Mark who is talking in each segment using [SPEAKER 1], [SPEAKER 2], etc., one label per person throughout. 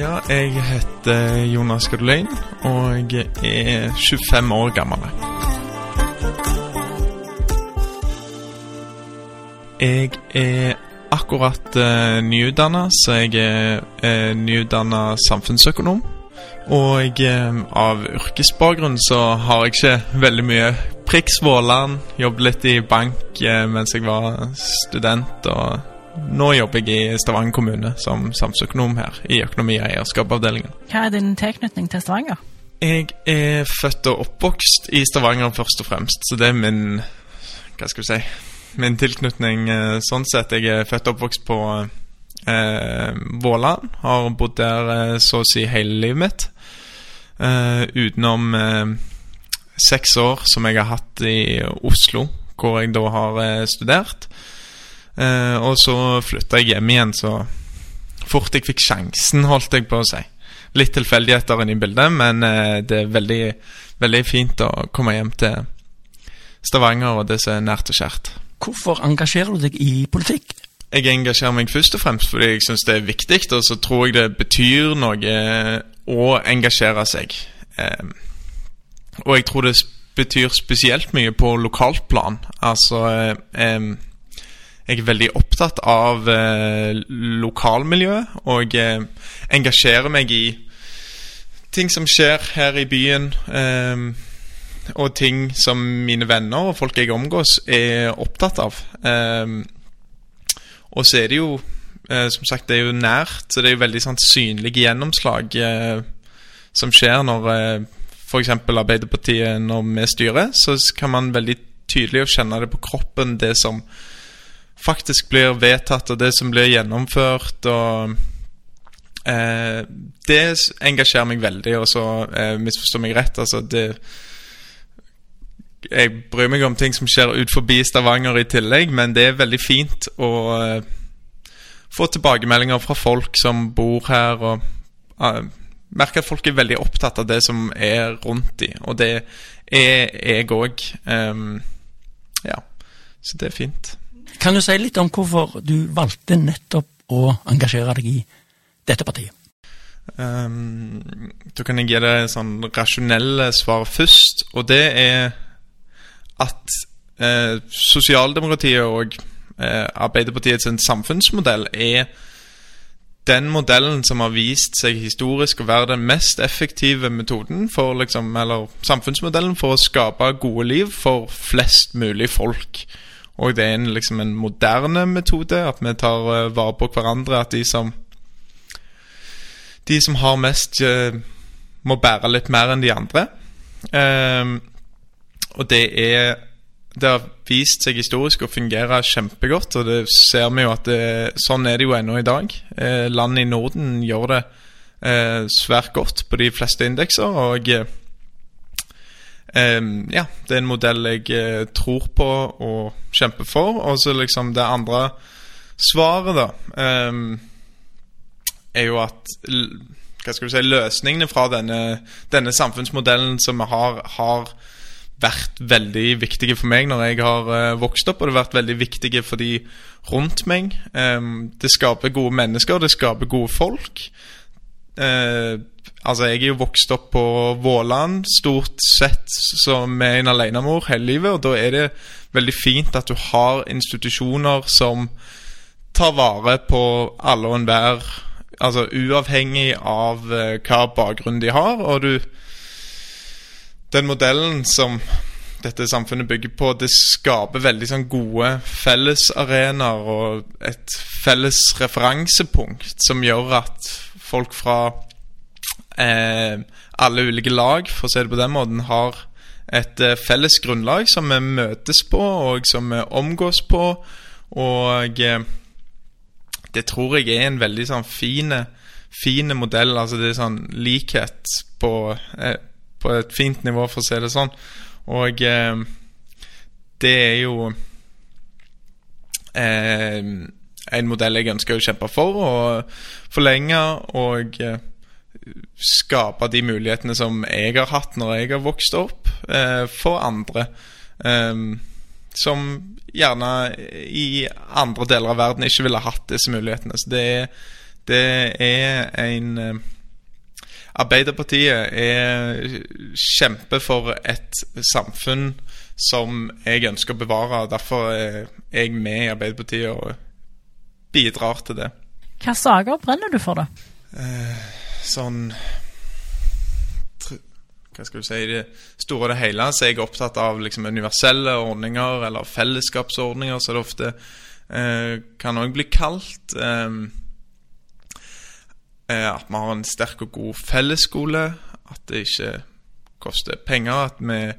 [SPEAKER 1] Ja, jeg heter Jonas Gadolin, og jeg er 25 år gammel. Jeg er akkurat uh, nyutdanna, så jeg er uh, nyutdanna samfunnsøkonom. Og uh, av yrkesbakgrunn så har jeg ikke veldig mye priks Våland. Jobbet litt i bank uh, mens jeg var student, og nå jobber jeg i Stavanger kommune som samfunnsøkonom her, i økonomi- og eierskapsavdelingen.
[SPEAKER 2] Hva er din tilknytning til Stavanger?
[SPEAKER 1] Jeg er født og oppvokst i Stavanger først og fremst, så det er min Hva skal vi si min tilknytning eh, sånn sett. Jeg er født og oppvokst på eh, Våland. Har bodd der eh, så å si hele livet mitt. Eh, utenom eh, seks år som jeg har hatt i Oslo, hvor jeg da har eh, studert. Og så flytta jeg hjem igjen så fort jeg fikk sjansen, holdt jeg på å si. Litt tilfeldigheter inne i bildet, men det er veldig, veldig fint å komme hjem til Stavanger og det som er nært og kjært.
[SPEAKER 3] Hvorfor engasjerer du deg i politikk?
[SPEAKER 1] Jeg engasjerer meg først og fremst fordi jeg syns det er viktig, og så tror jeg det betyr noe å engasjere seg. Eh, og jeg tror det betyr spesielt mye på lokalt plan. Altså eh, Jeg er veldig opptatt av eh, lokalmiljøet, og jeg engasjerer meg i ting som skjer her i byen. Eh, og ting som mine venner og folk jeg omgås, er opptatt av. Og så er det jo Som sagt, det er jo nært, så det er jo veldig sånn synlige gjennomslag eh, som skjer når eh, f.eks. Arbeiderpartiet når vi styrer. Så kan man veldig tydelig kjenne det på kroppen, det som faktisk blir vedtatt, og det som blir gjennomført. og eh, Det engasjerer meg veldig, og så eh, misforstår meg rett. altså det jeg bryr meg om ting som skjer ut forbi Stavanger i tillegg, men det er veldig fint å uh, få tilbakemeldinger fra folk som bor her, og uh, merke at folk er veldig opptatt av det som er rundt dem, og det er jeg òg. Um, ja, så det er fint.
[SPEAKER 3] Kan du si litt om hvorfor du valgte nettopp å engasjere deg i dette partiet?
[SPEAKER 1] Um, da kan jeg gi deg sånn rasjonelle svar først, og det er at eh, sosialdemokratiet og eh, Arbeiderpartiets samfunnsmodell er den modellen som har vist seg historisk å være den mest effektive metoden for liksom, eller samfunnsmodellen for å skape gode liv for flest mulig folk. Og det er en, liksom en moderne metode, at vi tar uh, vare på hverandre. At de som De som har mest, uh, må bære litt mer enn de andre. Uh, og det er Det har vist seg historisk å fungere kjempegodt, og det ser vi jo at det, sånn er det jo ennå i dag. Eh, land i Norden gjør det svært godt på de fleste indekser, og ja, det er en modell jeg eh, tror på og kjemper for. Og så liksom det andre svaret, da, eh, er jo at hva skal du si, løsningene fra denne, denne samfunnsmodellen som vi har, har vært veldig viktige for meg når jeg har uh, vokst opp, og det har vært veldig viktige for de rundt meg. Um, det skaper gode mennesker, det skaper gode folk. Uh, altså, jeg er jo vokst opp på Våland, stort sett som med en alenemor hele livet, og da er det veldig fint at du har institusjoner som tar vare på alle og enhver, altså uavhengig av uh, hva bakgrunn de har, og du den modellen som dette samfunnet bygger på, det skaper veldig sånn gode fellesarenaer og et felles referansepunkt som gjør at folk fra eh, alle ulike lag, for å si det på den måten, har et eh, felles grunnlag som vi møtes på, og som vi omgås på. Og eh, det tror jeg er en veldig sånn fine, fine modell. Altså det er sånn likhet på, eh, på et fint nivå, for å si det sånn. Og eh, det er jo eh, en modell jeg ønsker å kjempe for og forlenge og eh, skape de mulighetene som jeg har hatt når jeg har vokst opp, eh, for andre. Eh, som gjerne i andre deler av verden ikke ville hatt disse mulighetene. Så det er, det er en eh, Arbeiderpartiet er kjempe for et samfunn som jeg ønsker å bevare. Derfor er jeg med i Arbeiderpartiet og bidrar til det.
[SPEAKER 2] Hva saker brenner du for, da?
[SPEAKER 1] Eh, sånn Hva skal du si I det store og det hele så er jeg opptatt av liksom, universelle ordninger eller fellesskapsordninger, som det ofte eh, kan òg bli kalt. Eh, at vi har en sterk og god fellesskole. At det ikke koster penger. At vi eh,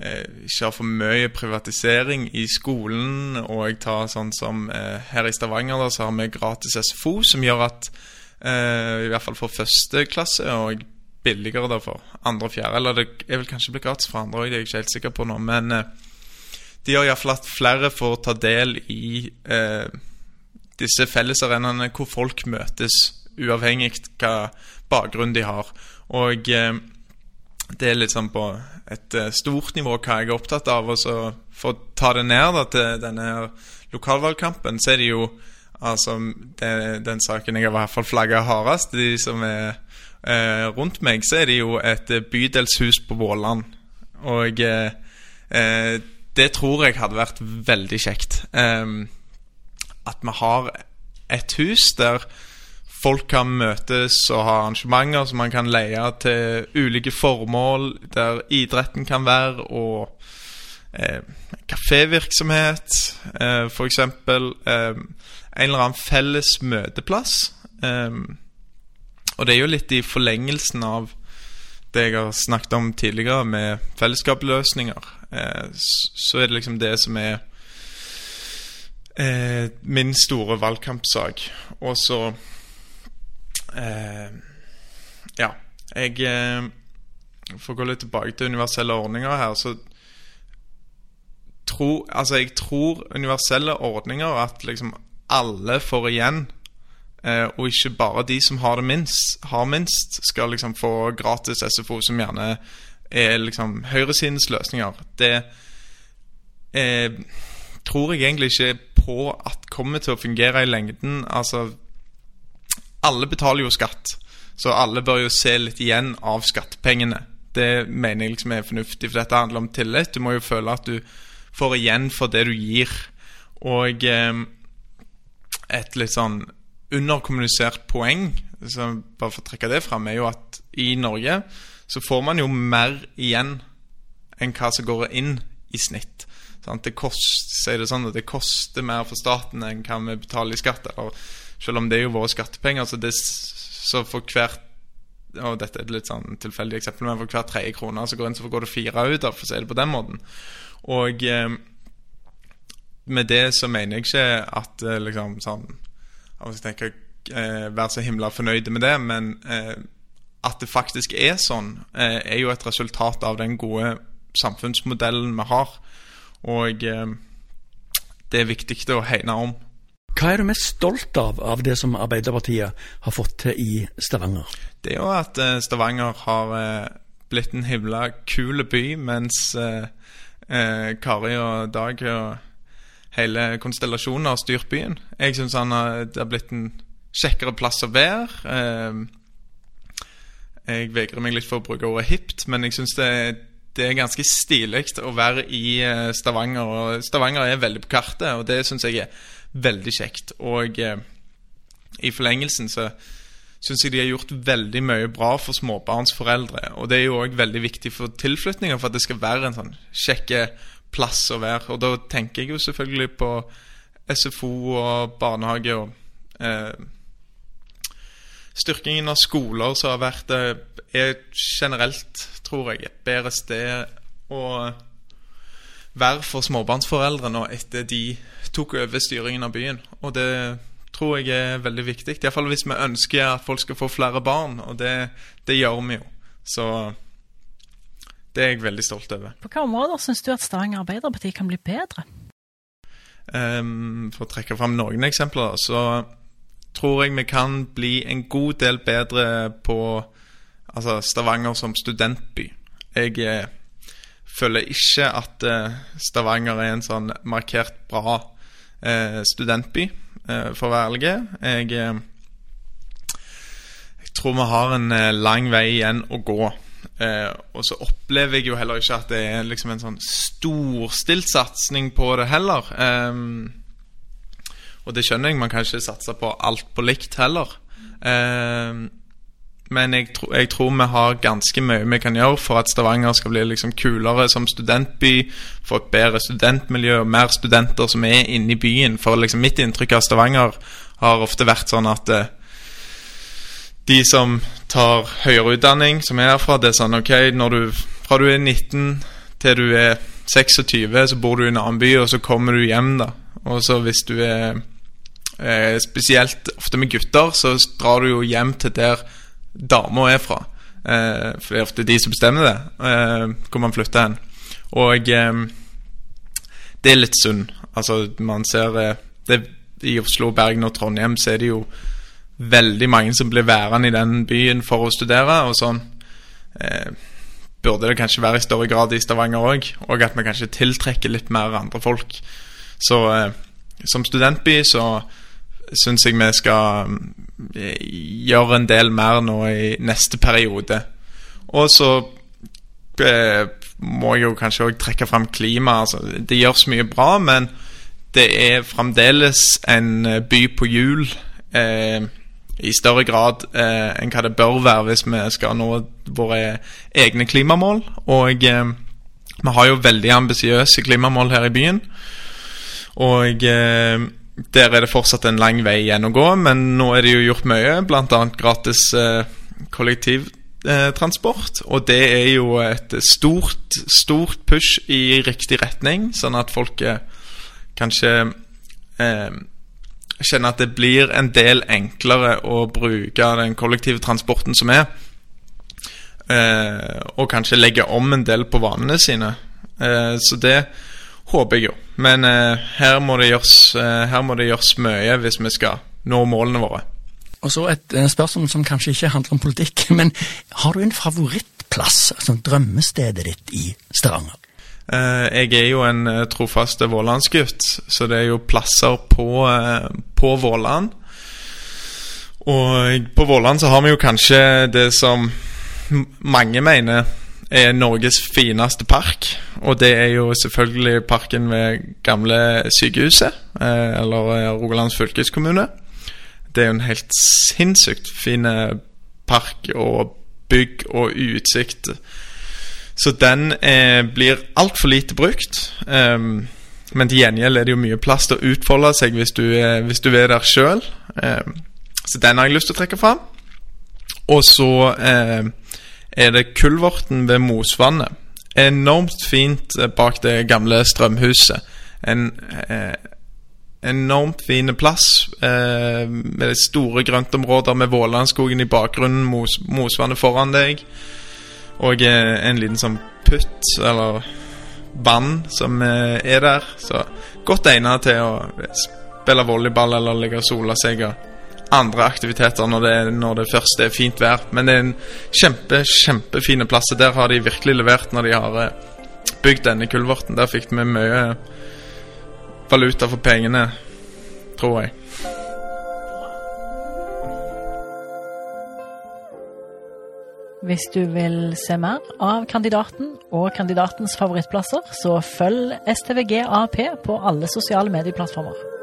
[SPEAKER 1] ikke har for mye privatisering i skolen. Og jeg tar sånn som eh, her i Stavanger, da, så har vi gratis SFO, som gjør at eh, i hvert fall for første klasse, og billigere da for andre og fjerde. Eller det er vel kanskje blitt gratis for andre òg, det er jeg ikke helt sikker på nå. Men eh, de gjør iallfall at flere får ta del i eh, disse fellesarenaene hvor folk møtes, uavhengig hva bakgrunn de har. Og eh, det er litt sånn på et eh, stort nivå hva jeg er opptatt av. Og så for å ta det ned da, til denne lokalvalgkampen, så er det jo altså det, den saken jeg har i hvert fall flagga hardest, de som er eh, rundt meg, så er det jo et eh, bydelshus på Våland. Og eh, eh, det tror jeg hadde vært veldig kjekt. Eh, at vi har et hus der folk kan møtes og ha arrangementer som man kan leie til ulike formål, der idretten kan være, og eh, kafévirksomhet, eh, f.eks. Eh, en eller annen felles møteplass. Eh, og det er jo litt i forlengelsen av det jeg har snakket om tidligere, med fellesskapsløsninger. Eh, så er det liksom det som er eh, min store valgkampsak. Og så Ja. Jeg eh, For å gå litt tilbake til universelle ordninger her, så tro, Altså, jeg tror universelle ordninger at liksom alle får igjen. Eh, og ikke bare de som har det minst, har minst, skal liksom få gratis SFO, som gjerne er liksom høyresidens løsninger. Det eh, tror jeg egentlig ikke på at kommer til å fungere i lengden. Altså Alle betaler jo skatt, så alle bør jo se litt igjen av skattepengene. Det mener jeg liksom er fornuftig, for dette handler om tillit. Du må jo føle at du får igjen for det du gir. Og eh, et litt sånn underkommunisert poeng, bare for å trekke det fram, er jo at i Norge så får man jo mer igjen enn hva som går inn i snitt. Sant? Det, kost, det, sånn, det koster mer for staten enn hva vi betaler i skatt. Eller, selv om det er jo våre skattepenger. Så, det, så for hvert og dette er et litt sånn tilfeldig eksempel, men for hver tredje krone som går inn, så går det fire ut. for å si det på den måten. Og eh, med det så mener jeg ikke at eh, liksom sånn jeg tenker, eh, Være så himla fornøyd med det, men eh, at det faktisk er sånn, eh, er jo et resultat av den gode samfunnsmodellen vi har. Og eh, det er viktig å hegne om.
[SPEAKER 3] Hva er du mest stolt av av det som Arbeiderpartiet har fått til i Stavanger?
[SPEAKER 1] Det er jo at eh, Stavanger har eh, blitt en himla kul by, mens Kari og Dag og hele konstellasjonen har styrt byen. Jeg syns det har blitt en kjekkere plass å være. Jeg vegrer meg litt for å bruke ordet hipt, men jeg syns det, det, er ganske stilig å være i Stavanger. Stavanger er veldig på kartet, og det syns jeg er veldig kjekt. Og eh, i forlengelsen så syns jeg de har gjort veldig mye bra for småbarnsforeldre. Og det er jo òg veldig viktig for tilflytninger, for at det skal være en sånn kjekke plass å være. Og da tenker jeg jo selvfølgelig på SFO og barnehage og eh, Styrkingen av skoler som har vært eh, er generelt, tror jeg, et bedre sted å være for småbarnsforeldre nå etter de tok over styringen av byen. Og det tror jeg er veldig viktig. Iallfall hvis vi ønsker at folk skal få flere barn, og det, det gjør vi jo. Så det er jeg veldig stolt over.
[SPEAKER 2] På hvilke områder syns du at Stavanger Arbeiderparti kan bli bedre?
[SPEAKER 1] Um, for å trekke fram noen eksempler, så tror jeg vi kan bli en god del bedre på altså Stavanger som studentby. Jeg eh, føler ikke at eh, Stavanger er en sånn markert bra eh, studentby, eh, for å være ærlig. Jeg, eh, jeg tror vi har en eh, lang vei igjen å gå. Eh, og så opplever jeg jo heller ikke at det er liksom en sånn storstilt satsing på det heller. Eh, og det skjønner jeg, man kan ikke satse på alt på likt heller. Um, men jeg, tro, jeg, tror vi har ganske mye vi kan gjøre for at Stavanger skal bli liksom kulere som studentby. Få et bedre studentmiljø og mer studenter som er inne i byen. For liksom mitt inntrykk av Stavanger har ofte vært sånn at uh, de som tar høyere utdanning, som er herfra, det er sånn OK, du, fra du er 19 til du er 26, så bor du i en annen by, og så kommer du hjem, da. Og så hvis du er eh, Spesielt ofte med gutter, så drar du jo hjem til der dama er fra. Eh, for det er ofte de som bestemmer det, eh, hvor man flytter hen. Og eh, det er litt synd. Altså, man ser eh, det, I Oslo, Bergen og Trondheim så er det jo veldig mange som blir værende i den byen for å studere. Og sånn eh, burde det kanskje være i større grad i Stavanger òg. Og at vi kanskje tiltrekker litt mer andre folk. Så eh, som studentby så syns jeg vi skal gjøre en del mer nå i neste periode. Og så eh, må jeg jo kanskje òg trekke fram klima. Altså, det gjøres mye bra, men det er fremdeles en eh, by på hjul. Eh, i større grad eh, enn hva det bør være hvis vi skal nå våre egne klimamål. Og eh, vi har jo veldig ambisiøse klimamål her i byen. Og der er det fortsatt en lang vei igjen å gå, men nå er det jo gjort mye, bl.a. gratis eh, kollektivtransport. og det er jo et stort, stort push i riktig retning, sånn at folk eh, kanskje eh, kjenner at det blir en del enklere å bruke den kollektive transporten som er. Eh, og kanskje legge om en del på vanene sine. Eh, så det håper jeg jo. Men eh, her, må gjøres, eh, her, må det gjøres, mye hvis vi skal nå målene våre.
[SPEAKER 3] Og så et spørsmål som kanskje ikke handler om politikk, men har du en favorittplass, altså drømmestedet ditt i Stavanger?
[SPEAKER 1] Eh, jeg er jo en trofaste trofast Vålandsgutt, så det er jo plasser på, eh, på Våland. Og på Våland så har vi jo kanskje det som mange mener er Norges fineste park. Og det er jo selvfølgelig parken ved gamle sykehuset, eller Rogalands fylkeskommune. Det er jo en helt sinnssykt fin park og bygg og utsikt så den eh, blir altfor lite brukt. Um, men til gjengjeld er det jo mye plass til å utfolde seg hvis du, eh, hvis du er der sjøl. Um, så den har jeg lyst til å trekke fram. Og så eh, er det Kulverten ved Mosvannet. Enormt fint eh, bak det gamle strømhuset. En eh, enormt fin plass eh, med store grøntområder med Vålandskogen i bakgrunnen, Mos, Mosvannet foran deg. Og eh, en liten sånn putt, eller vann, som eh, er der. Så godt egnet til å spille volleyball eller ligge og sole seg. og andre aktiviteter når det, når det først er fint vær. Men det er en kjempe, kjempefine plass. Der har de virkelig levert når de har eh, bygd denne kulverten. Der fikk vi mye valuta for pengene, tror jeg.
[SPEAKER 2] Hvis du vil se mer av kandidaten og kandidatens favorittplasser, så følg STVG AP på alle sosiale medieplattformer.